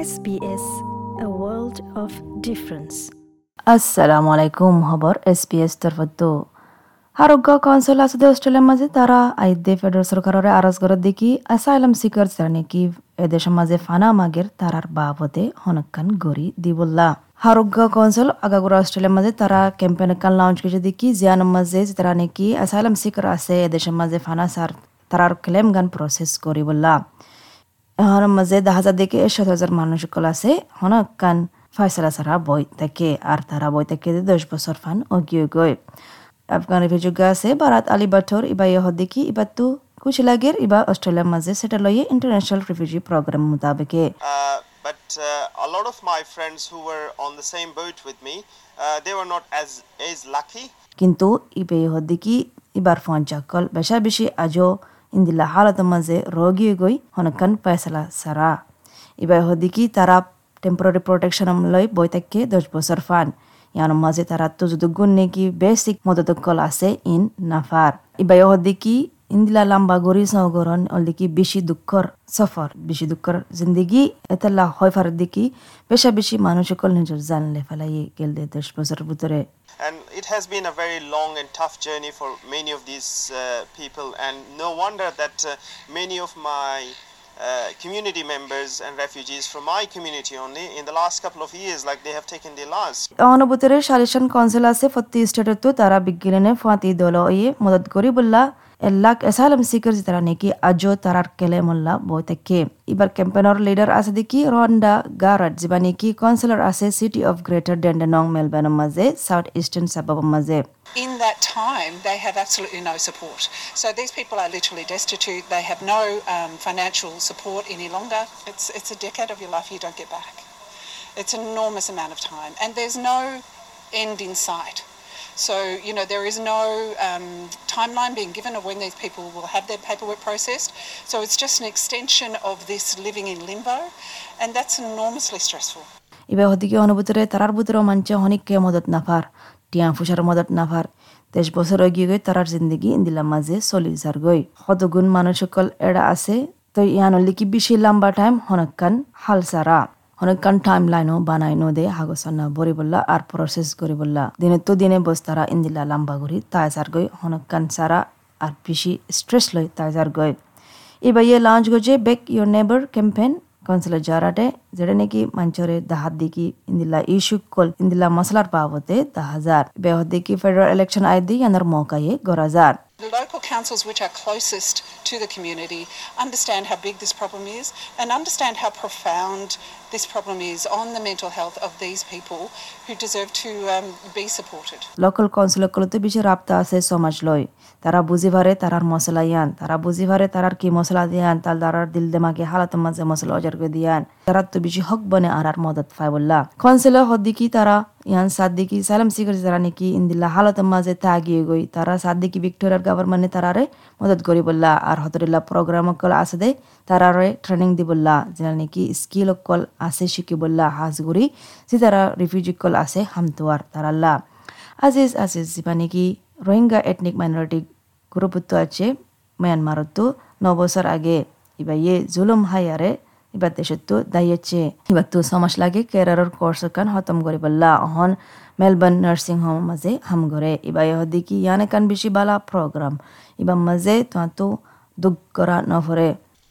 SBS, a world of difference. assalomu alaykum xabar sps তরফতো আরোগ্য council আছে অস্ট্রেলিয়ার মাঝে তারা আইদে ফেডারেল সরকারের আরজ করে দেখি সিকার জানে কি এদেশের মাঝে ফানা মাগের তারার বাবদে হনকান গড়ি দিবল্লা আরোগ্য কাউন্সিল আগাগুড়া অস্ট্রেলিয়ার মাঝে তারা ক্যাম্পেন কান লঞ্চ করেছে দেখি জিয়ান মাঝে তারা নাকি অ্যাসাইলাম সিকার আছে এদেশের মাঝে ফানা সার তারার ক্লেম গান প্রসেস করি বললা এখন মাঝে হাজার দিকে সাত হাজার মানুষ সকল আছে। হনকান ফয়সলা সারা বই থাকে আর তারা বই থাকে দশ বছর ফান অগিয়ে গই আফগান রিফিউজিগা আছে বারাত আলী বাঠর ইবা ইহ দেখি ইবা তু কুচিলাগের ইবা অস্ট্রেলিয়ার মাঝে সেটা লইয়ে ইন্টারন্যাশনাল রিফিউজি প্রোগ্রাম মোতাবেকে। Uh, but uh, a lot of my friends who were on the same boat with me, uh, they were not as as lucky. কিন্তু ইবে ইহ দেখি ইবার ফোন চাকল। বেশা বেশি আজও মাঝে রোগী গই হনকান ফয়সলা সারা ইবা ইহ দেখি তারা টেম্পোরারি প্রোটেকশন লই বই থাকে দশ বছর ফান ইয়ার মাঝে তারা তো যদি গুণ নেকি বেসিক মদতকল আছে ইন নাফার ইবা ইহ দেখি ইন্দিলা লম্বা গরি সগরন অলদিকি বেশি দুঃখর সফর বেশি দুঃখর জিন্দগি এতলা হয় ফার দেখি বেশা বেশি মানুষ সকল নিজের জানলে ফেলাই গেল দে দশ বছর ভিতরে And it has been a very long and tough journey for many of these uh, people, and no wonder that uh, many of my uh, community members and refugees from my community only in the last couple of years, like they have taken their lives. অনুভূতির সালিশন council আছে ফত্তি স্টেটত তারা বিজ্ঞানে ফাঁতি দল ইয়ে মদত করি বললা এল্লা এসালম সিকর যেটা নাকি আজও তারার কেলে মোল্লা বই থেকে এবার ক্যাম্পেনর লিডার আছে দেখি রন্ডা গারাট যেবা নাকি কাউন্সিলর আছে সিটি অফ গ্রেটার ডেন্ডেনং মেলবার্নের মাঝে সাউথ ইস্টার্ন সাবাবের মাঝে In that time, they have absolutely no support. So these people are literally destitute. They have no um, financial support any longer. It's a decade of your life you don't get back. It's an enormous amount of time. And there's no end in sight. So, you know, there is no um, timeline being given of when these people will have their paperwork processed. So it's just an extension of this living in limbo, and that's enormously stressful. তেইশ বছর এগিয়ে গই তারার জিন্দগি ইন্দিলা মাঝে চলি যার গই হতগুণ মানুষ সকল এড়া আছে তো ইয়ান লিকি বেশি লম্বা টাইম হনকান হাল সারা হনকান টাইম লাইনও বানাইনো দে হাগসনা বরি বললা আর প্রসেস করি বললা। দিনে তো দিনে বস তারা ইন্দিলা লম্বা করি, তাই যার গই হনকান সারা আর বেশি স্ট্রেস লই তাই যার গই এবার ইয়ে লঞ্চ গজে back your neighbour campaign consulate জারাটে যেটা নাকি মঞ্চরে দাহাত দিকি ইন্দিলা ইস্যু কল ইন্দিলা মশলার বাবতে দাহাজার। বেহদ দিকি federal election I local councils which are closest to the community understand how big this problem is and understand how profound this problem is on the mental health of these people who deserve to um, be supported. Local কাউন্সিলগুলোতে বেশি রাপ্তা আছে সমাজ লয় তারা বুঝি পারে তারার মশলা ইয়ান তারা বুঝি পারে তারার কি মশলা দিয়ান তার তারার দিল দেমাকে হালাত মাঝে মশলা অজার করে দিয়ান তারা তো বেশি হক বনে আর আর মদত পায় বললা কাউন্সিল হদ্দিকি তারা ইয়ান সাদ্দিকি সালাম সিকর তারা নাকি ইন্দিল্লা হালত মাঝে তাগিয়ে গই তারা সাদ্দিকি ভিক্টোরিয়ার গভর্নমেন্টে তারারে মদত করি বললা আর হতরিল্লা প্রোগ্রাম কল আছে দে তারারে ট্রেনিং দি বললা যেটা নাকি স্কিল কল আছে শিখি বললা হাজগুড়ি যে তারা রিফিউজি কল আছে হামতুয়ার তারাল্লা আজিজ আজিজ যিবা নাকি রোহিঙ্গা এথনিক মাইনরিটি গ্রুপতো আছে ম্যানমারতো ন আগে ইবা ইয়ে জুলুম হাইয়ারে সমাজ লাগে কেরারর কোর্স কান খতম করে বললা অহন মেলবোর্ন নার্সিং হোম মাঝে হাম করে ইবা ইহ দেখি ইয়ানে কান বেশি বালা প্রোগ্রাম ইবা মাঝে তো দুঃখ করা নফরে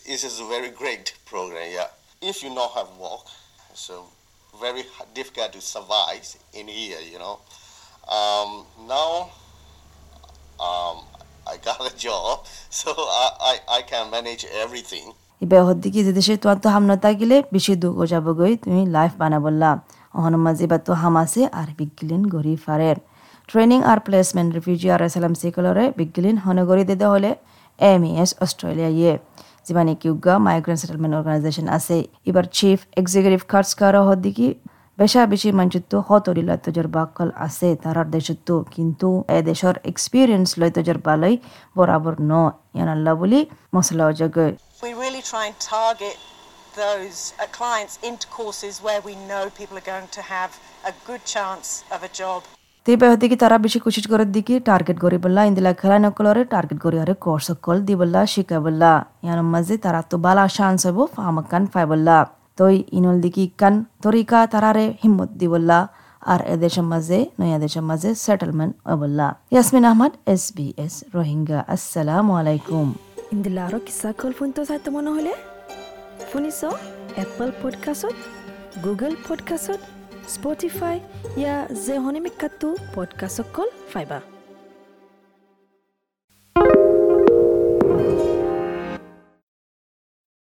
This is a very great program, yeah. If you not have work, so very difficult to survive in here, you know. Um, now, um, I got a job, so I, I, I can manage everything. ইবে হদ্দিকি যে দেশে তোমার তো হাম থাকিলে বেশি দুঃখ যাব গই, তুমি লাইফ বানা বললা অহন মাঝে বা তো হাম আছে, আর বিগলিন গড়ি ফারের ট্রেনিং আর প্লেসমেন্ট রিফিউজি আর এসালাম সিকলরে বিগলিন হনগরি দিতে হলে এম এস অস্ট্রেলিয়া ইয়ে। যেমন কিউগা উগা মাইগ্রেন্ট সেটেলমেন্ট অর্গানাইজেশন আছে। এবার চিফ এক্সিকিউটিভ খার্চ কারও হদ্দিকি বেশা বেশি মঞ্চত্ব হতরিলা তজরবা কল আছে তারার দেশত্ব কিন্তু এ দেশর এক্সপিরিয়েন্স লই তজরবা লই বরাবর ন ইয়ানাল্লা বলি মশলা জগয় we really try and target those uh, clients into courses where we know people are going to have a good chance of a job. তে বেহতে কি তারা বেশি কোশিশ করে দিকি টার্গেট করি বললা ইন্দিলা খেলা নকলরে টার্গেট করি আরে কোর্স কল দি বললা শিখা বললা। ইয়ার মাঝে তারা তো বালা চান্স হব ফামাকান ফাই বললা। তই ইনল দিকি কান তরিকা তারারে হিম্মত দিবল্লা, আর এদেশের মাঝে নয়া দেশের মাঝে settlement অবল্লা Yasmin Ahmed, S B S Rohingya, আসসালামু আলাইকুম। ইন্দিলা আৰু কিছা কল ফোনটো চাই তোমাৰ হলে শুনিছ? এপল পডকাষ্টত গুগল পডকাষ্টত স্পটিফাই ইয়া যে হনিমিকাটো পডকাষ্টত কল ফাইবা